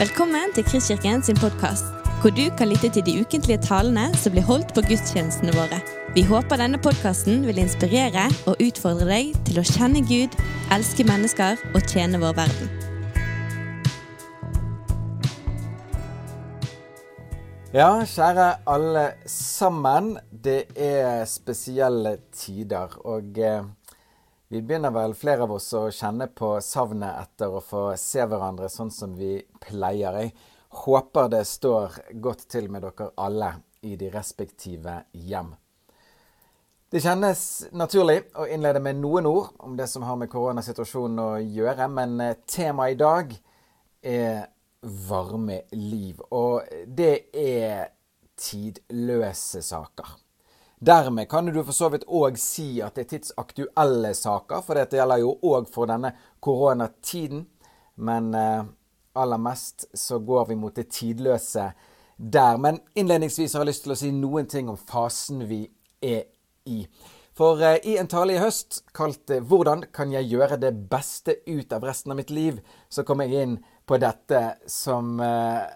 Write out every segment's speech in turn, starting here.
Velkommen til Kristkirken sin podkast, hvor du kan lytte til de ukentlige talene som blir holdt på gudstjenestene våre. Vi håper denne podkasten vil inspirere og utfordre deg til å kjenne Gud, elske mennesker og tjene vår verden. Ja, kjære alle sammen. Det er spesielle tider. Og eh, vi begynner vel flere av oss å kjenne på savnet etter å få se hverandre sånn som vi pleier. Jeg håper det står godt til med dere alle i de respektive hjem. Det kjennes naturlig å innlede med noen ord om det som har med koronasituasjonen å gjøre, men eh, temaet i dag er varme liv. Og det er tidløse saker. Dermed kan du for så vidt òg si at det er tidsaktuelle saker, for dette gjelder jo òg for denne koronatiden. Men eh, aller mest så går vi mot det tidløse der. Men innledningsvis har jeg lyst til å si noen ting om fasen vi er i. For eh, i en tale i høst kalt 'Hvordan kan jeg gjøre det beste ut av resten av mitt liv?' så kom jeg inn på dette som eh,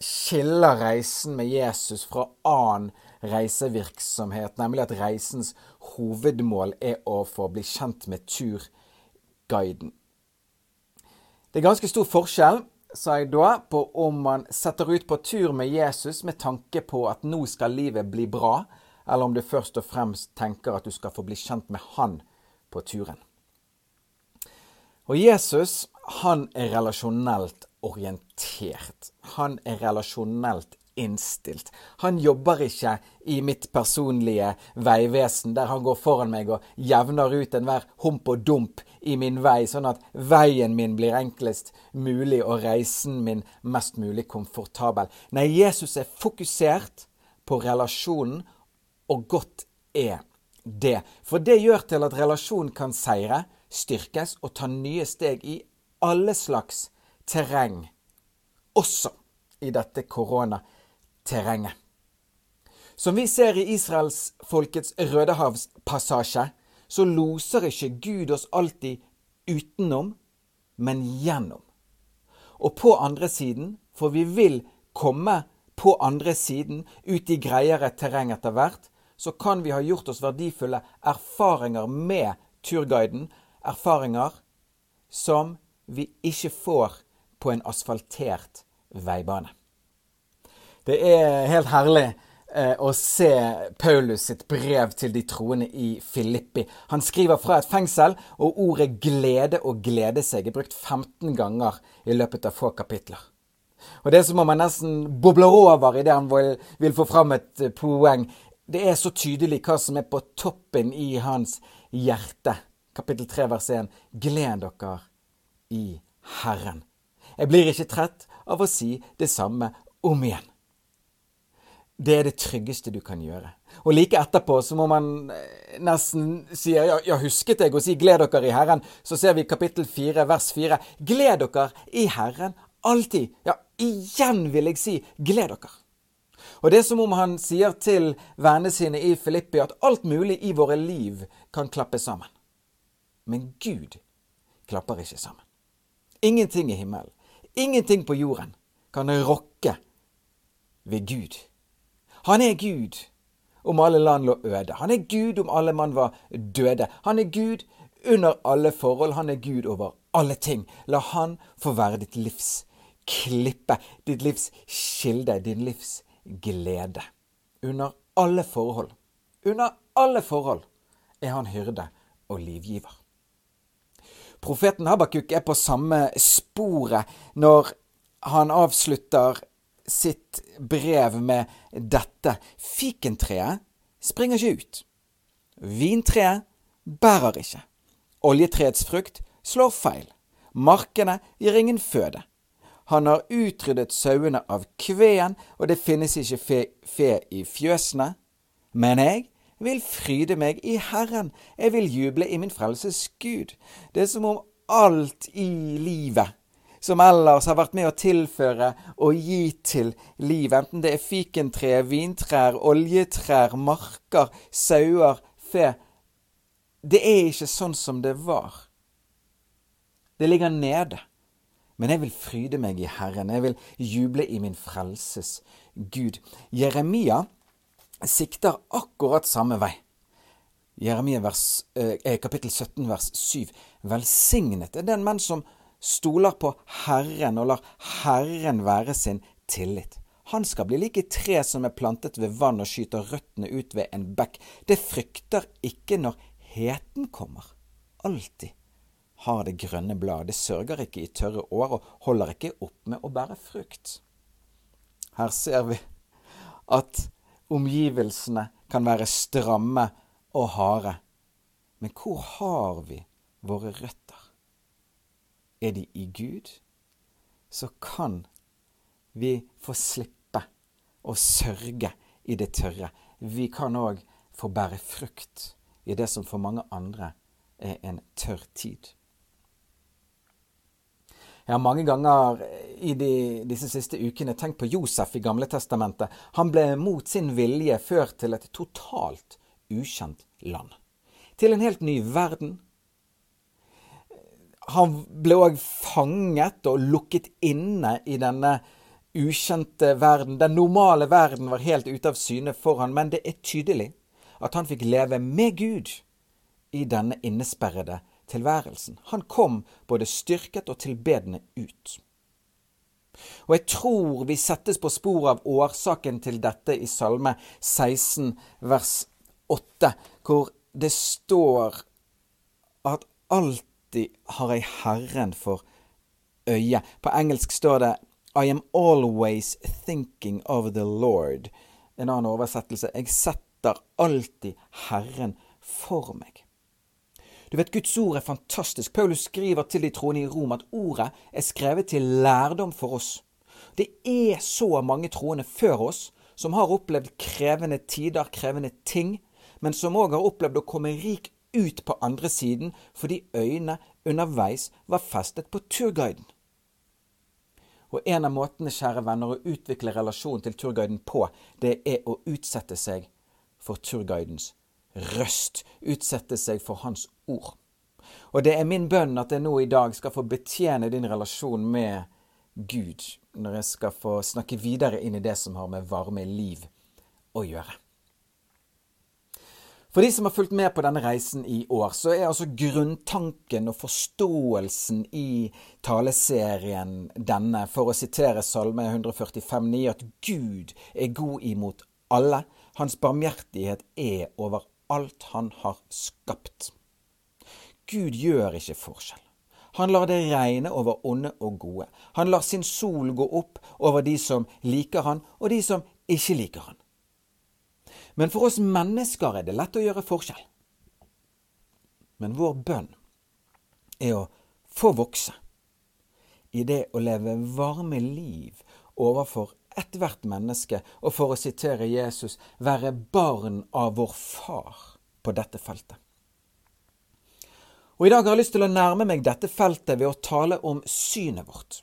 skiller reisen med Jesus fra annen reisevirksomhet, nemlig at reisens hovedmål er å få bli kjent med turguiden. Det er ganske stor forskjell, sa jeg da, på om man setter ut på tur med Jesus med tanke på at nå skal livet bli bra, eller om du først og fremst tenker at du skal få bli kjent med Han på turen. Og Jesus han er relasjonelt orientert. Han er relasjonelt innstilt. Han jobber ikke i mitt personlige veivesen, der han går foran meg og jevner ut enhver hump og dump i min vei, sånn at veien min blir enklest mulig og reisen min mest mulig komfortabel. Nei, Jesus er fokusert på relasjonen, og godt er det. For det gjør til at relasjonen kan seire, styrkes og ta nye steg i alle slags terreng, også i dette koronaterrenget. Som vi ser i israelsfolkets Rødehavspassasje, så loser ikke Gud oss alltid utenom, men gjennom. Og på andre siden, for vi vil komme på andre siden, ut i greiere terreng etter hvert, så kan vi ha gjort oss verdifulle erfaringer med turguiden. Erfaringer som vi ikke får på en asfaltert veibane. Det er helt herlig eh, å se Paulus sitt brev til de troende i Filippi. Han skriver fra et fengsel, og ordet 'glede' og 'glede seg' er brukt 15 ganger i løpet av få kapitler. Og Det er som om han nesten bobler over i det han vil, vil få fram et eh, poeng. Det er så tydelig hva som er på toppen i hans hjerte. Kapittel 3 vers 1. Gled dere i Herren. Jeg blir ikke trett av å si det samme om igjen. Det er det tryggeste du kan gjøre. Og like etterpå så må man eh, nesten si ja, ja husket jeg å si 'gled dere i Herren', så ser vi kapittel 4 vers 4. Gled dere i Herren alltid. Ja, igjen vil jeg si 'gled dere'. Og det er som om han sier til vennene sine i Filippi at alt mulig i våre liv kan klappe sammen. Men Gud klapper ikke sammen. Ingenting i himmelen, ingenting på jorden kan rokke ved Gud. Han er Gud om alle land lå øde. Han er Gud om alle mann var døde. Han er Gud under alle forhold. Han er Gud over alle ting. La Han få være ditt livs klippe, ditt livs kilde, din livs glede. Under alle forhold. Under alle forhold er han hyrde og livgiver. Profeten Habakuk er på samme sporet når han avslutter sitt brev med dette. Fikentreet springer ikke ut. Vintreet bærer ikke. Oljetreets frukt slår feil. Markene gir ingen føde. Han har utryddet sauene av kveen, og det finnes ikke fe, fe i fjøsene. Men jeg vil fryde meg i Herren. Jeg vil juble i min frelses Gud. Det er som om alt i livet som ellers har vært med å tilføre og gi til liv, enten det er fikentre, vintrær, oljetrær, marker, sauer, fe Det er ikke sånn som det var. Det ligger nede. Men jeg vil fryde meg i Herren. Jeg vil juble i min frelses Gud. Jeremia sikter akkurat samme vei. Jeremia vers, eh, kapittel 17 vers 7. Velsignet er den menn som stoler på Herren og lar Herren være sin tillit. Han skal bli like tre som er plantet ved vann og skyter røttene ut ved en bekk. Det frykter ikke når heten kommer. Alltid har det grønne blad. Det sørger ikke i tørre år og holder ikke opp med å bære frukt. Her ser vi at omgivelsene kan være stramme og harde. Men hvor har vi våre røtter? Er de i Gud, så kan vi få slippe å sørge i det tørre. Vi kan òg få bære frukt i det som for mange andre er en tørr tid. Jeg har mange ganger i de, disse siste ukene tenkt på Josef i Gamle Testamentet. Han ble mot sin vilje ført til et totalt ukjent land. Til en helt ny verden. Han ble òg fanget og lukket inne i denne ukjente verden. Den normale verden var helt ute av syne for han, men det er tydelig at han fikk leve med Gud i denne innesperrede tilværelsen. Han kom både styrket og tilbedende ut. Og jeg tror vi settes på sporet av årsaken til dette i Salme 16 vers 8, hvor det står at alltid har jeg Herren for øye. På engelsk står det i am always thinking of the Lord. En annen oversettelse. Jeg setter alltid Herren for meg. Du vet, Guds ord er fantastisk. Paulus skriver til de troende i Rom at ordet er skrevet til lærdom for oss. Det er så mange troende før oss som har opplevd krevende tider, krevende ting, men som òg har opplevd å komme rik ut på andre siden fordi øynene underveis var festet på turguiden. Og en av måtene, kjære venner, å utvikle relasjon til turguiden på, det er å utsette seg for turguidens røst. Utsette seg for hans ord. Og det er min bønn at jeg nå i dag skal få betjene din relasjon med Gud, når jeg skal få snakke videre inn i det som har med varme liv å gjøre. For de som har fulgt med på denne reisen i år, så er altså grunntanken og forståelsen i taleserien denne, for å sitere Salme 145,9, at Gud er god imot alle. Hans barmhjertighet er over alt han har skapt. Gud gjør ikke forskjell. Han lar det regne over onde og gode. Han lar sin sol gå opp over de som liker han, og de som ikke liker han. Men for oss mennesker er det lett å gjøre forskjell. Men vår bønn er å få vokse i det å leve varme liv overfor ethvert menneske, og for å sitere Jesus, være barn av vår far på dette feltet. Og I dag har jeg lyst til å nærme meg dette feltet ved å tale om synet vårt.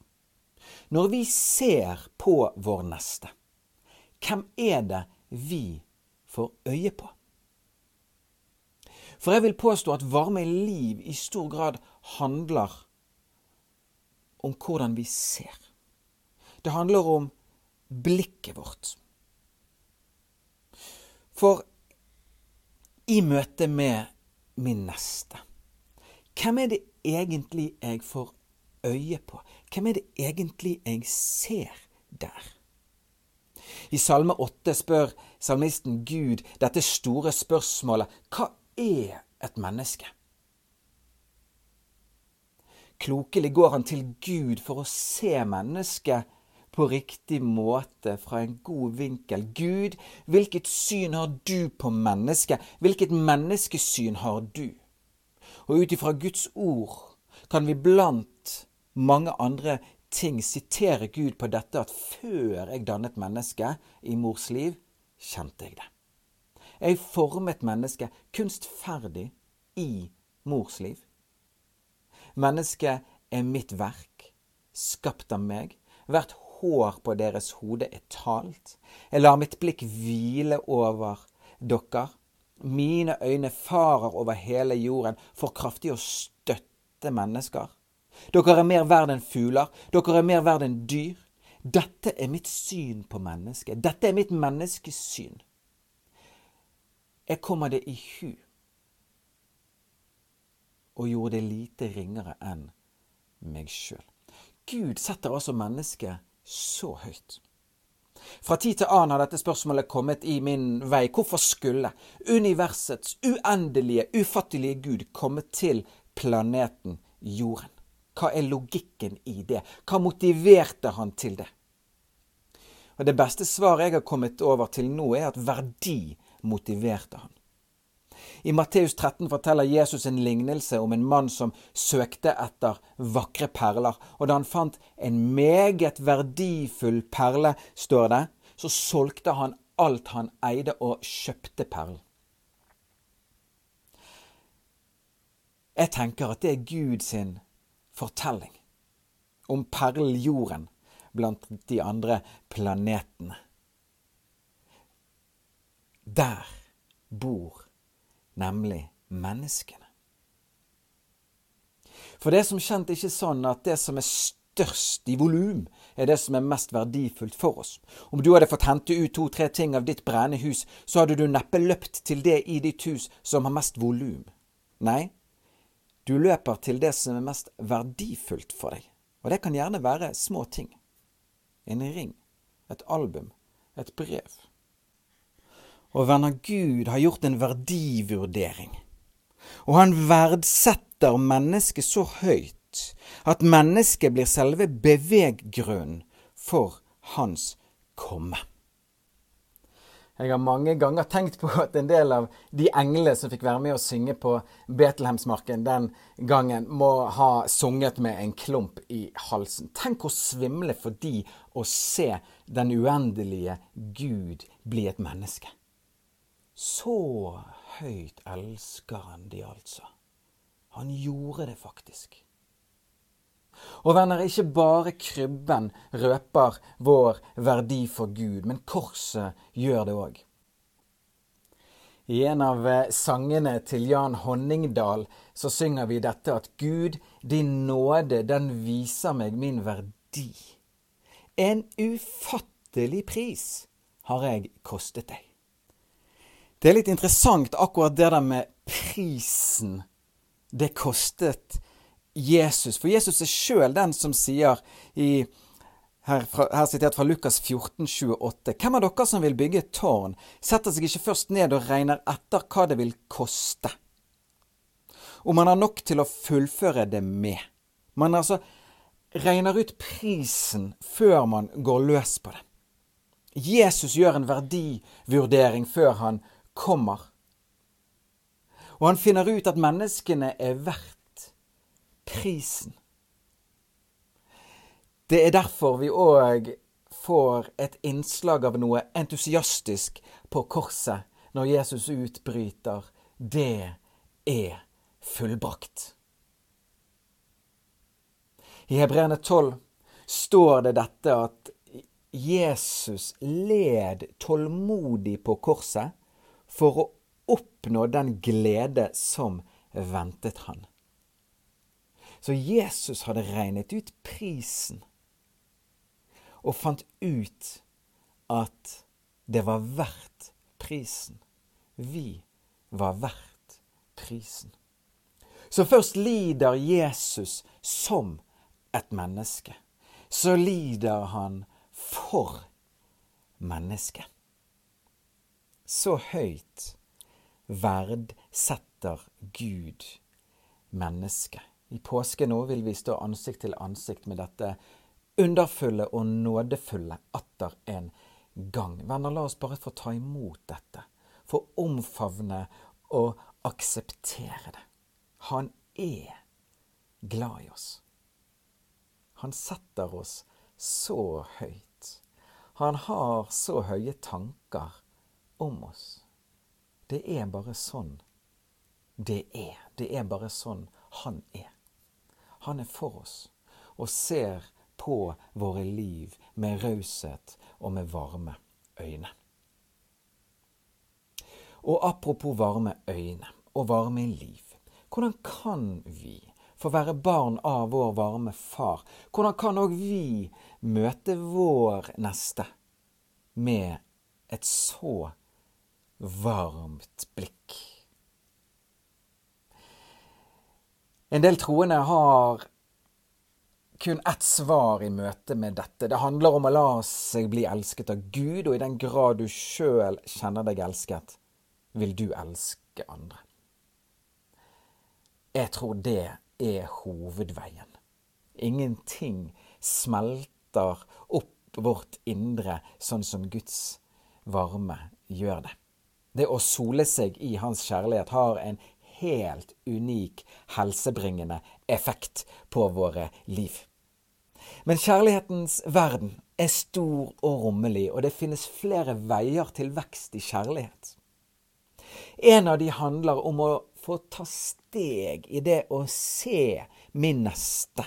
Når vi ser på vår neste, hvem er det vi får øye på. For jeg vil påstå at varme liv i stor grad handler om hvordan vi ser. Det handler om blikket vårt. For i møte med min neste, hvem er det egentlig jeg får øye på? Hvem er det egentlig jeg ser der? I Salme 8 spør salmisten Gud dette store spørsmålet Hva er et menneske? Klokelig går han til Gud for å se mennesket på riktig måte, fra en god vinkel. Gud, hvilket syn har du på mennesket? Hvilket menneskesyn har du? Og ut ifra Guds ord kan vi blant mange andre ting siterer Gud på dette at før jeg dannet mennesket i mors liv, kjente jeg det. Jeg formet mennesket kunstferdig i mors liv. Mennesket er mitt verk, skapt av meg. Hvert hår på deres hode er talt. Jeg lar mitt blikk hvile over dere. Mine øyne farer over hele jorden for kraftig å støtte mennesker. Dere er mer verd enn fugler. Dere er mer verd enn dyr. Dette er mitt syn på mennesket. Dette er mitt menneskesyn. Jeg kommer det i hu og gjorde det lite ringere enn meg sjøl. Gud setter altså mennesket så høyt. Fra tid til annen har dette spørsmålet kommet i min vei. Hvorfor skulle universets uendelige, ufattelige Gud komme til planeten Jorden? Hva er logikken i det? Hva motiverte han til det? Og Det beste svaret jeg har kommet over til nå, er at verdi motiverte han. I Matteus 13 forteller Jesus en lignelse om en mann som søkte etter vakre perler. Og da han fant en meget verdifull perle, står det, så solgte han alt han eide, og kjøpte perlen. Jeg tenker at det er Gud sin fortelling om perljorden blant de andre planetene. Der bor nemlig menneskene. For det er som kjent ikke sånn at det som er størst i volum, er det som er mest verdifullt for oss. Om du hadde fått hente ut to-tre ting av ditt brennende hus, så hadde du neppe løpt til det i ditt hus som har mest volum. Nei, du løper til det som er mest verdifullt for deg. Og det kan gjerne være små ting. En ring, et album, et brev. Og venner, Gud har gjort en verdivurdering. Og han verdsetter mennesket så høyt at mennesket blir selve beveggrunnen for hans komme. Jeg har mange ganger tenkt på at en del av de englene som fikk være med å synge på Betlehemsmarken den gangen, må ha sunget med en klump i halsen. Tenk å svimle for de å se den uendelige Gud bli et menneske. Så høyt elsker han de, altså. Han gjorde det faktisk. Og venner, ikke bare krybben røper vår verdi for Gud, men korset gjør det òg. I en av eh, sangene til Jan Honningdal så synger vi dette at Gud, din nåde, den viser meg min verdi. En ufattelig pris har jeg kostet deg. Det er litt interessant akkurat det der med prisen det kostet Jesus. For Jesus er sjøl den som sier i her, fra, her sitert fra Lukas 14, 28. Hvem av dere som vil bygge et tårn, setter seg ikke først ned og regner etter hva det vil koste, om man har nok til å fullføre det med. Man altså regner ut prisen før man går løs på det. Jesus gjør en verdivurdering før han kommer. Og han finner ut at menneskene er verdt prisen. Det er derfor vi òg får et innslag av noe entusiastisk på korset når Jesus utbryter 'Det er fullbrakt'. I Hebreerne 12 står det dette at Jesus led tålmodig på korset for å oppnå den glede som ventet han. Så Jesus hadde regnet ut prisen og fant ut at det var verdt prisen. Vi var verdt prisen. Så først lider Jesus som et menneske. Så lider han for mennesket. Så høyt verdsetter Gud mennesket. I påske nå vil vi stå ansikt til ansikt med dette underfulle og nådefulle atter en gang. Venner, la oss bare få ta imot dette. Få omfavne og akseptere det. Han er glad i oss. Han setter oss så høyt. Han har så høye tanker om oss. Det er bare sånn det er. Det er bare sånn han er. Han er for oss og ser på våre liv med raushet og med varme øyne. Og apropos varme øyne og varme liv. Hvordan kan vi få være barn av vår varme far, hvordan kan òg vi møte vår neste med et så varmt blikk? En del troende har kun ett svar i møte med dette. Det handler om å la seg bli elsket av Gud, og i den grad du sjøl kjenner deg elsket, vil du elske andre. Jeg tror det er hovedveien. Ingenting smelter opp vårt indre sånn som Guds varme gjør det. Det å sole seg i Hans kjærlighet har en helt unik helsebringende effekt på våre liv. Men kjærlighetens verden er stor og rommelig, og det finnes flere veier til vekst i kjærlighet. En av de handler om å få ta steg i det å se min neste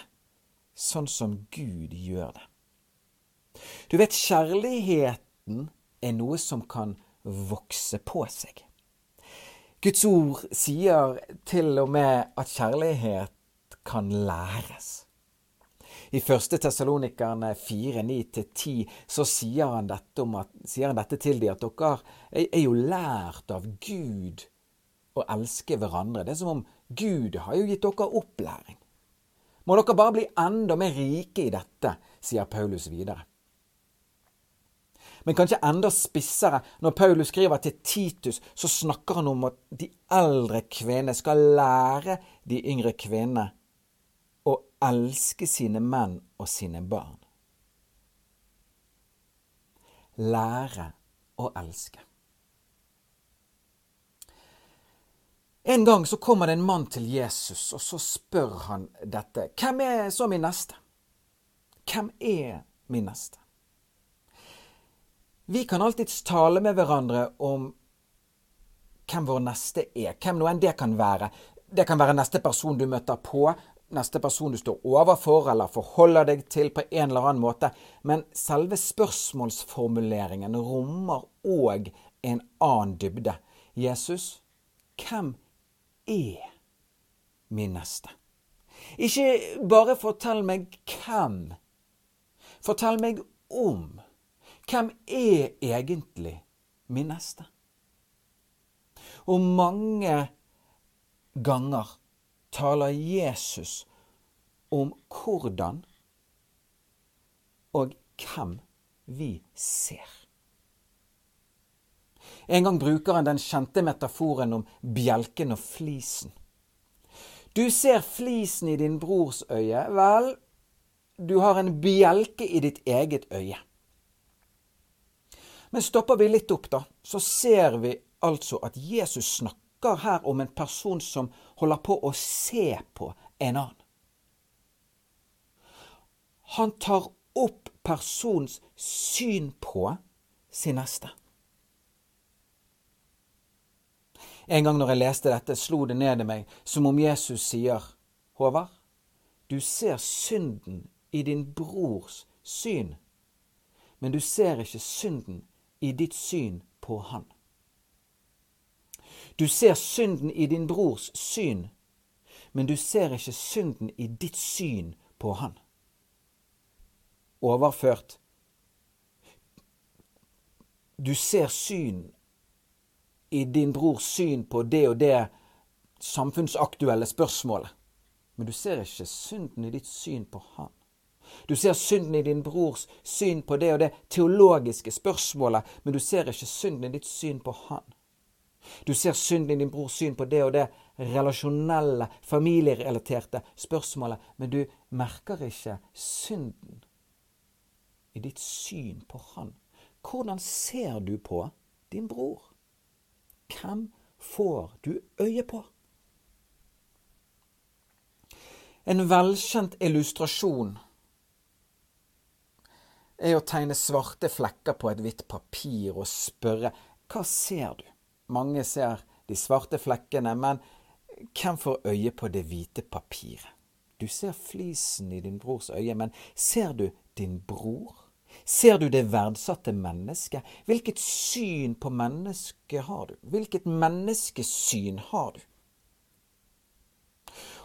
sånn som Gud gjør det. Du vet, kjærligheten er noe som kan vokse på seg. Guds ord sier til og med at kjærlighet kan læres. I 1. Tessalonikerne 4, 9-10 så sier han, at, sier han dette til dem, at dere er jo lært av Gud å elske hverandre. Det er som om Gud har jo gitt dere opplæring. Må dere bare bli enda mer rike i dette, sier Paulus videre. Men kanskje enda spissere, når Paulus skriver til Titus, så snakker han om at de eldre kvinnene skal lære de yngre kvinnene å elske sine menn og sine barn. Lære å elske. En gang så kommer det en mann til Jesus, og så spør han dette. Hvem er så min neste? Hvem er min neste? Vi kan alltids tale med hverandre om hvem vår neste er, hvem nå enn det kan være. Det kan være neste person du møter på, neste person du står overfor eller forholder deg til på en eller annen måte, men selve spørsmålsformuleringen rommer òg en annen dybde. Jesus, hvem er min neste? Ikke bare fortell meg hvem. Fortell meg om. Hvem er egentlig min neste? Og mange ganger taler Jesus om hvordan og hvem vi ser. En gang bruker han den kjente metaforen om bjelken og flisen. Du ser flisen i din brors øye. Vel, du har en bjelke i ditt eget øye. Men stopper vi litt opp, da, så ser vi altså at Jesus snakker her om en person som holder på å se på en annen. Han tar opp persons syn på sin neste. En gang når jeg leste dette, slo det ned i meg som om Jesus sier, Håvard, du ser synden i din brors syn, men du ser ikke synden i ditt syn på han. Du ser synden i din brors syn, men du ser ikke synden i ditt syn på han. Overført. Du ser syn i din brors syn på det og det samfunnsaktuelle spørsmålet, men du ser ikke synden i ditt syn på han. Du ser synden i din brors syn på det og det teologiske spørsmålet, men du ser ikke synden i ditt syn på han. Du ser synden i din brors syn på det og det relasjonelle, familierelaterte spørsmålet, men du merker ikke synden i ditt syn på han. Hvordan ser du på din bror? Hvem får du øye på? En velkjent illustrasjon er å tegne svarte flekker på et hvitt papir og spørre hva ser du? Mange ser de svarte flekkene, men hvem får øye på det hvite papiret? Du ser flisen i din brors øye, men ser du din bror? Ser du det verdsatte mennesket? Hvilket syn på mennesket har du? Hvilket menneskesyn har du?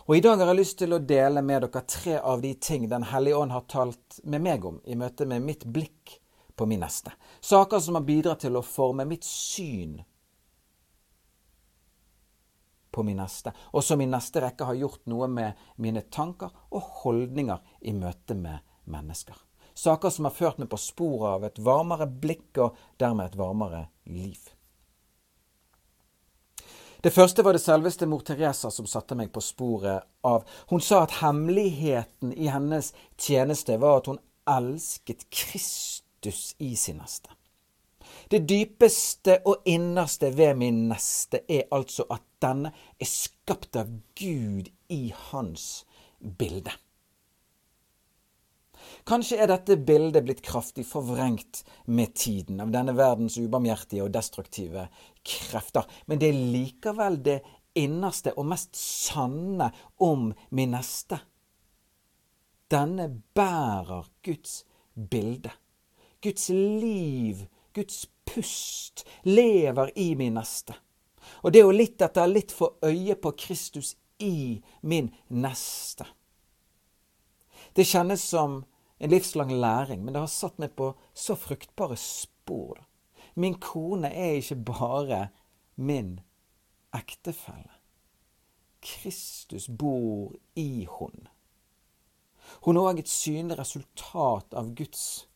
Og I dag har jeg lyst til å dele med dere tre av de ting Den hellige ånd har talt med meg om i møte med mitt blikk på min neste. Saker som har bidratt til å forme mitt syn på min neste, og som i neste rekke har gjort noe med mine tanker og holdninger i møte med mennesker. Saker som har ført meg på sporet av et varmere blikk og dermed et varmere liv. Det første var det selveste mor Teresa som satte meg på sporet av. Hun sa at hemmeligheten i hennes tjeneste var at hun elsket Kristus i sin neste. Det dypeste og innerste ved min neste er altså at denne er skapt av Gud i hans bilde. Kanskje er dette bildet blitt kraftig forvrengt med tiden av denne verdens ubarmhjertige og destruktive krefter, men det er likevel det innerste og mest sanne om min neste. Denne bærer Guds bilde. Guds liv, Guds pust, lever i min neste. Og det er jo litt etter litt få øye på Kristus i min neste. Det kjennes som en livslang læring, men det har satt meg på så fruktbare spor. Min kone er ikke bare min ektefelle. Kristus bor i hun. Hun er òg et synlig resultat av Guds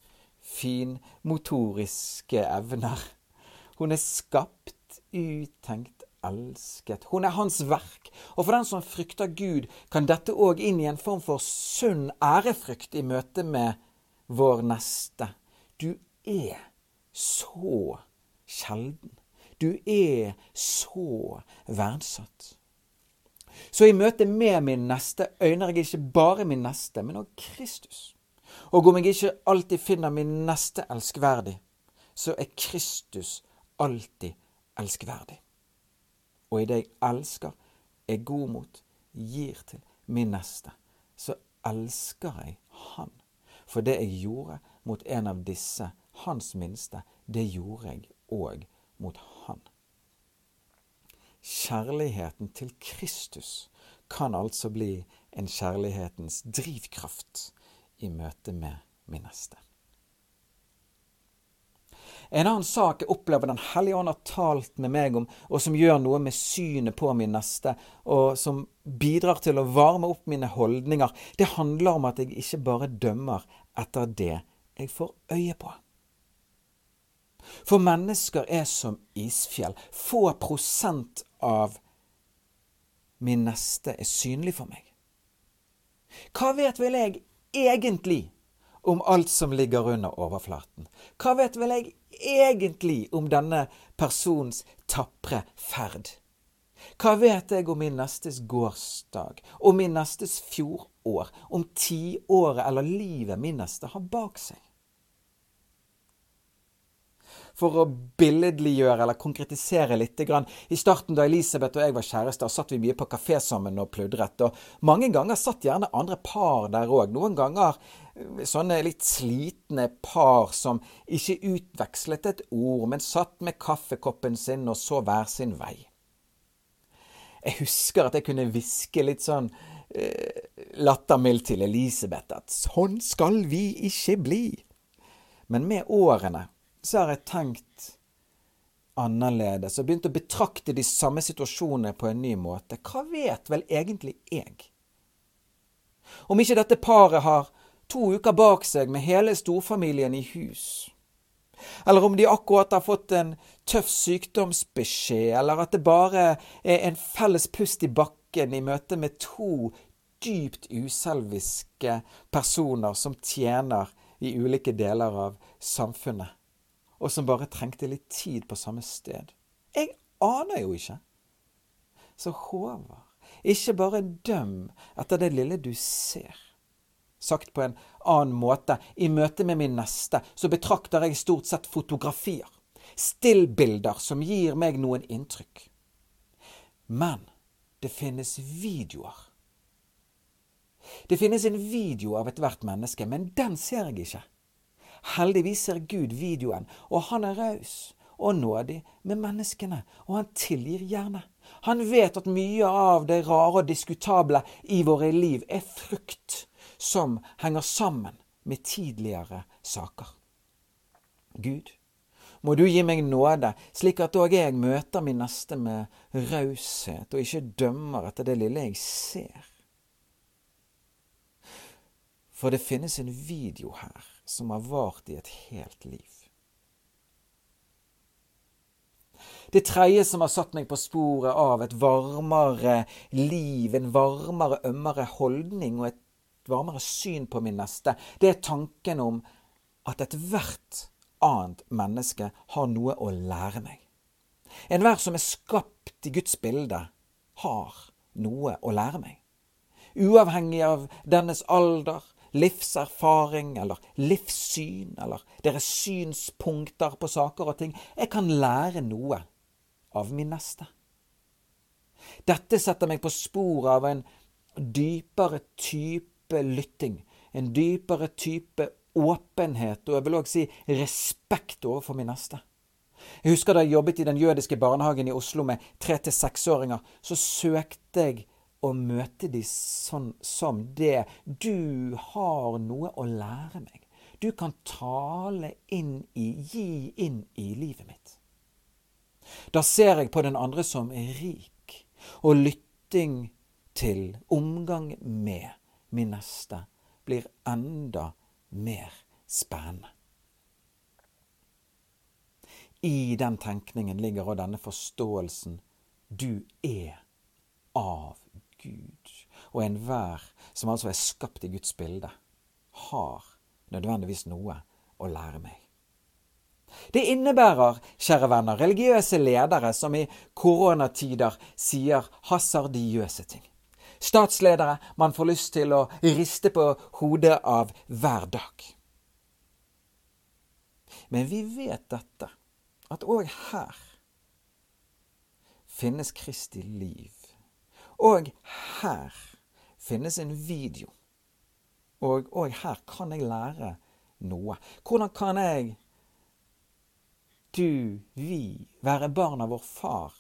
finmotoriske evner. Hun er skapt, uttenkt, elsket. Hun er hans verk. Og for den som frykter Gud, kan dette òg inn i en form for sunn ærefrykt i møte med vår neste. Du er så sjelden. Du er så verdsatt. Så i møte med min neste øyner jeg ikke bare min neste, men òg Kristus. Og om jeg ikke alltid finner min neste elskverdig, så er Kristus alltid elskverdig. Og i det jeg elsker, er god mot, gir til min neste, så elsker jeg Han. For det jeg gjorde mot en av disse, hans minste, det gjorde jeg òg mot Han. Kjærligheten til Kristus kan altså bli en kjærlighetens drivkraft i møte med min neste. En annen sak jeg opplever Den hellige ånd har talt med meg om, og som gjør noe med synet på min neste, og som bidrar til å varme opp mine holdninger, det handler om at jeg ikke bare dømmer etter det jeg får øye på. For mennesker er som isfjell. Få prosent av min neste er synlig for meg. Hva vet vel jeg egentlig om alt som ligger under overflaten? Hva vet vel jeg egentlig om denne persons tapre ferd? Hva vet jeg om min nestes gårsdag, om min nestes fjorår, om tiåret eller livet min neste har bak seg? for å billedliggjøre eller konkretisere litt. I starten da Elisabeth og jeg var kjærester, satt vi mye på kafé sammen og pludret. Og mange ganger satt gjerne andre par der òg. Noen ganger sånne litt slitne par som ikke utvekslet et ord, men satt med kaffekoppen sin og så hver sin vei. Jeg husker at jeg kunne hviske litt sånn eh, lattermildt til Elisabeth at sånn skal vi ikke bli. Men med årene så har jeg tenkt annerledes og begynt å betrakte de samme situasjonene på en ny måte. Hva vet vel egentlig jeg? Om ikke dette paret har to uker bak seg med hele storfamilien i hus, eller om de akkurat har fått en tøff sykdomsbeskjed, eller at det bare er en felles pust i bakken i møte med to dypt uselviske personer som tjener i ulike deler av samfunnet og som bare trengte litt tid på samme sted. Jeg aner jo ikke. Så Håvard, ikke bare døm etter det lille du ser. Sagt på en annen måte, i møte med min neste, så betrakter jeg stort sett fotografier. Stillbilder som gir meg noen inntrykk. Men det finnes videoer. Det finnes en video av ethvert menneske, men den ser jeg ikke. Heldigvis ser Gud videoen, og han er raus og nådig med menneskene, og han tilgir gjerne. Han vet at mye av det rare og diskutable i våre liv er frukt som henger sammen med tidligere saker. Gud, må du gi meg nåde, slik at òg jeg møter min neste med raushet og ikke dømmer etter det lille jeg ser. For det finnes en video her som har vart i et helt liv. Det tredje som har satt meg på sporet av et varmere liv, en varmere, ømmere holdning og et varmere syn på min neste, det er tanken om at ethvert annet menneske har noe å lære meg. Enhver som er skapt i Guds bilde, har noe å lære meg. Uavhengig av dennes alder, livserfaring eller livssyn eller deres synspunkter på saker og ting. Jeg kan lære noe av min neste. Dette setter meg på sporet av en dypere type lytting, en dypere type åpenhet, og jeg vil òg si respekt overfor min neste. Jeg husker da jeg jobbet i den jødiske barnehagen i Oslo med tre- til seksåringer, så søkte jeg å møte de sånn som det. Du har noe å lære meg. Du kan tale inn i, gi inn i livet mitt. Da ser jeg på den andre som er rik, og lytting til, omgang med min neste, blir enda mer spennende. I den tenkningen ligger også denne forståelsen du er av Gud. Og enhver som altså er skapt i Guds bilde, har nødvendigvis noe å lære meg. Det innebærer, kjære venner, religiøse ledere som i koronatider sier hasardiøse ting. Statsledere man får lyst til å riste på hodet av hver dag. Men vi vet dette, at òg her finnes Kristi liv. Og her finnes en video. Og òg her kan jeg lære noe. Hvordan kan jeg du, vi, være barn av vår far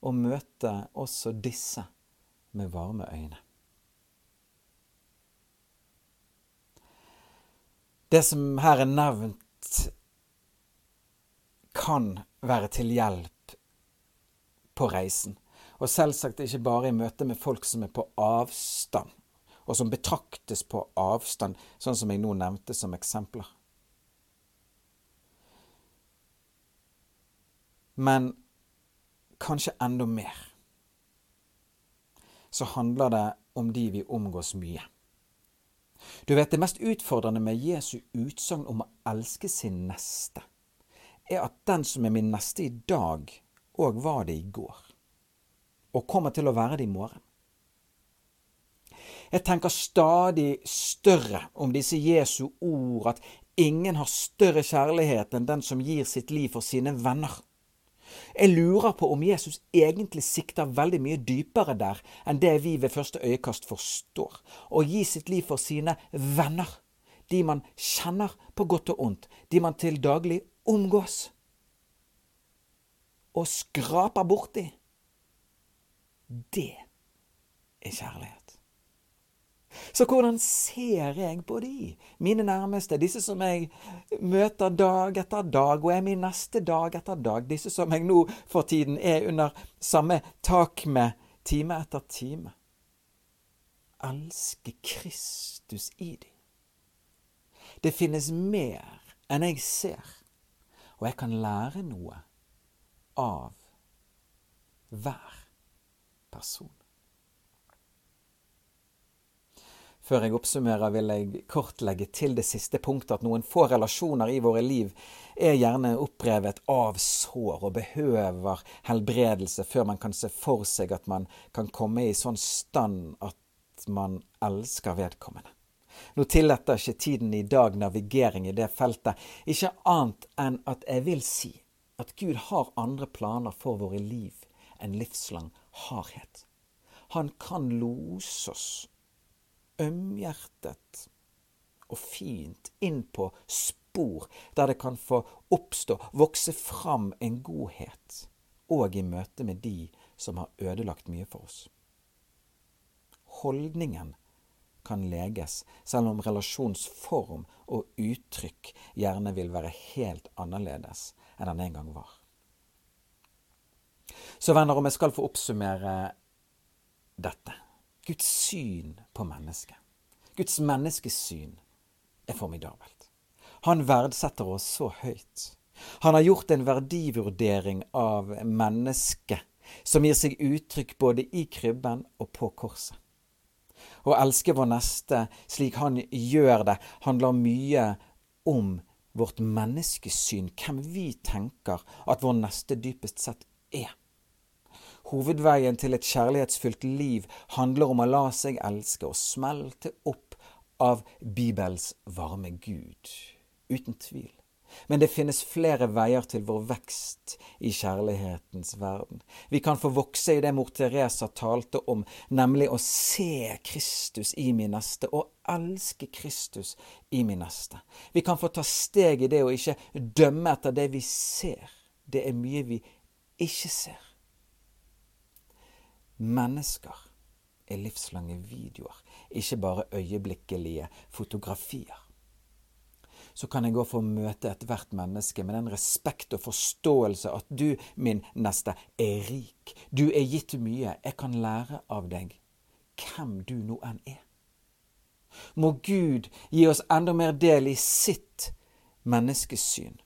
og møte også disse med varme øyne. Det som her er nevnt, kan være til hjelp på reisen. Og selvsagt ikke bare i møte med folk som er på avstand, og som betraktes på avstand, sånn som jeg nå nevnte som eksempler. Men kanskje enda mer så handler det om de vi omgås mye. Du vet, Det mest utfordrende med Jesu utsagn om å elske sin neste, er at den som er min neste i dag, òg var det i går, og kommer til å være det i morgen. Jeg tenker stadig større om disse Jesu ord, at ingen har større kjærlighet enn den som gir sitt liv for sine venner. Jeg lurer på om Jesus egentlig sikter veldig mye dypere der enn det vi ved første øyekast forstår. Å gi sitt liv for sine venner. De man kjenner på godt og ondt. De man til daglig omgås. Og skraper borti. Det er kjærlighet. Så hvordan ser jeg på de, mine nærmeste, disse som jeg møter dag etter dag, og er min neste dag etter dag, disse som jeg nå for tiden er under samme tak med time etter time? Elske Kristus i de. Det finnes mer enn jeg ser, og jeg kan lære noe av hver person. Før jeg oppsummerer, vil jeg kort legge til det siste punktet at noen få relasjoner i våre liv er gjerne opprevet av sår og behøver helbredelse før man kan se for seg at man kan komme i sånn stand at man elsker vedkommende. Nå tillater ikke tiden i dag navigering i det feltet, ikke annet enn at jeg vil si at Gud har andre planer for våre liv enn livslang hardhet. Han kan lose oss ømhjertet og fint inn på spor der det kan få oppstå, vokse fram en godhet og i møte med de som har ødelagt mye for oss. Holdningen kan leges, selv om relasjonsform og uttrykk gjerne vil være helt annerledes enn den en gang var. Så venner, om jeg skal få oppsummere dette Guds syn på mennesket. Guds menneskesyn er formidabelt. Han verdsetter oss så høyt. Han har gjort en verdivurdering av mennesket som gir seg uttrykk både i krybben og på korset. Å elske vår neste slik han gjør det, handler mye om vårt menneskesyn, hvem vi tenker at vår neste dypest sett er. Hovedveien til et kjærlighetsfullt liv handler om å la seg elske og smelte opp av Bibels varme Gud. Uten tvil. Men det finnes flere veier til vår vekst i kjærlighetens verden. Vi kan få vokse i det mor Teresa talte om, nemlig å se Kristus i min neste, og elske Kristus i min neste. Vi kan få ta steg i det å ikke dømme etter det vi ser. Det er mye vi ikke ser. Mennesker er livslange videoer, ikke bare øyeblikkelige fotografier så kan jeg gå for å møte ethvert menneske med den respekt og forståelse at du, min neste, er rik. Du er gitt mye. Jeg kan lære av deg hvem du nå enn er. Må Gud gi oss enda mer del i sitt menneskesyn,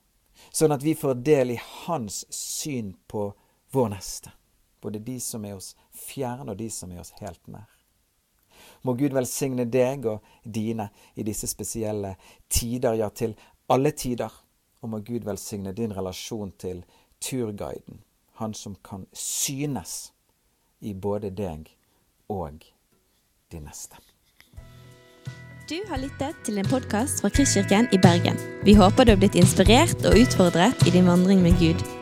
sånn at vi får del i hans syn på vår neste. Både de som er oss fjerne, og de som er oss helt nær. Må Gud velsigne deg og dine i disse spesielle tider, ja, til alle tider. Og må Gud velsigne din relasjon til turguiden, han som kan synes i både deg og de neste. Du har lyttet til en podkast fra Kristkirken i Bergen. Vi håper du har blitt inspirert og utfordret i din vandring med Gud.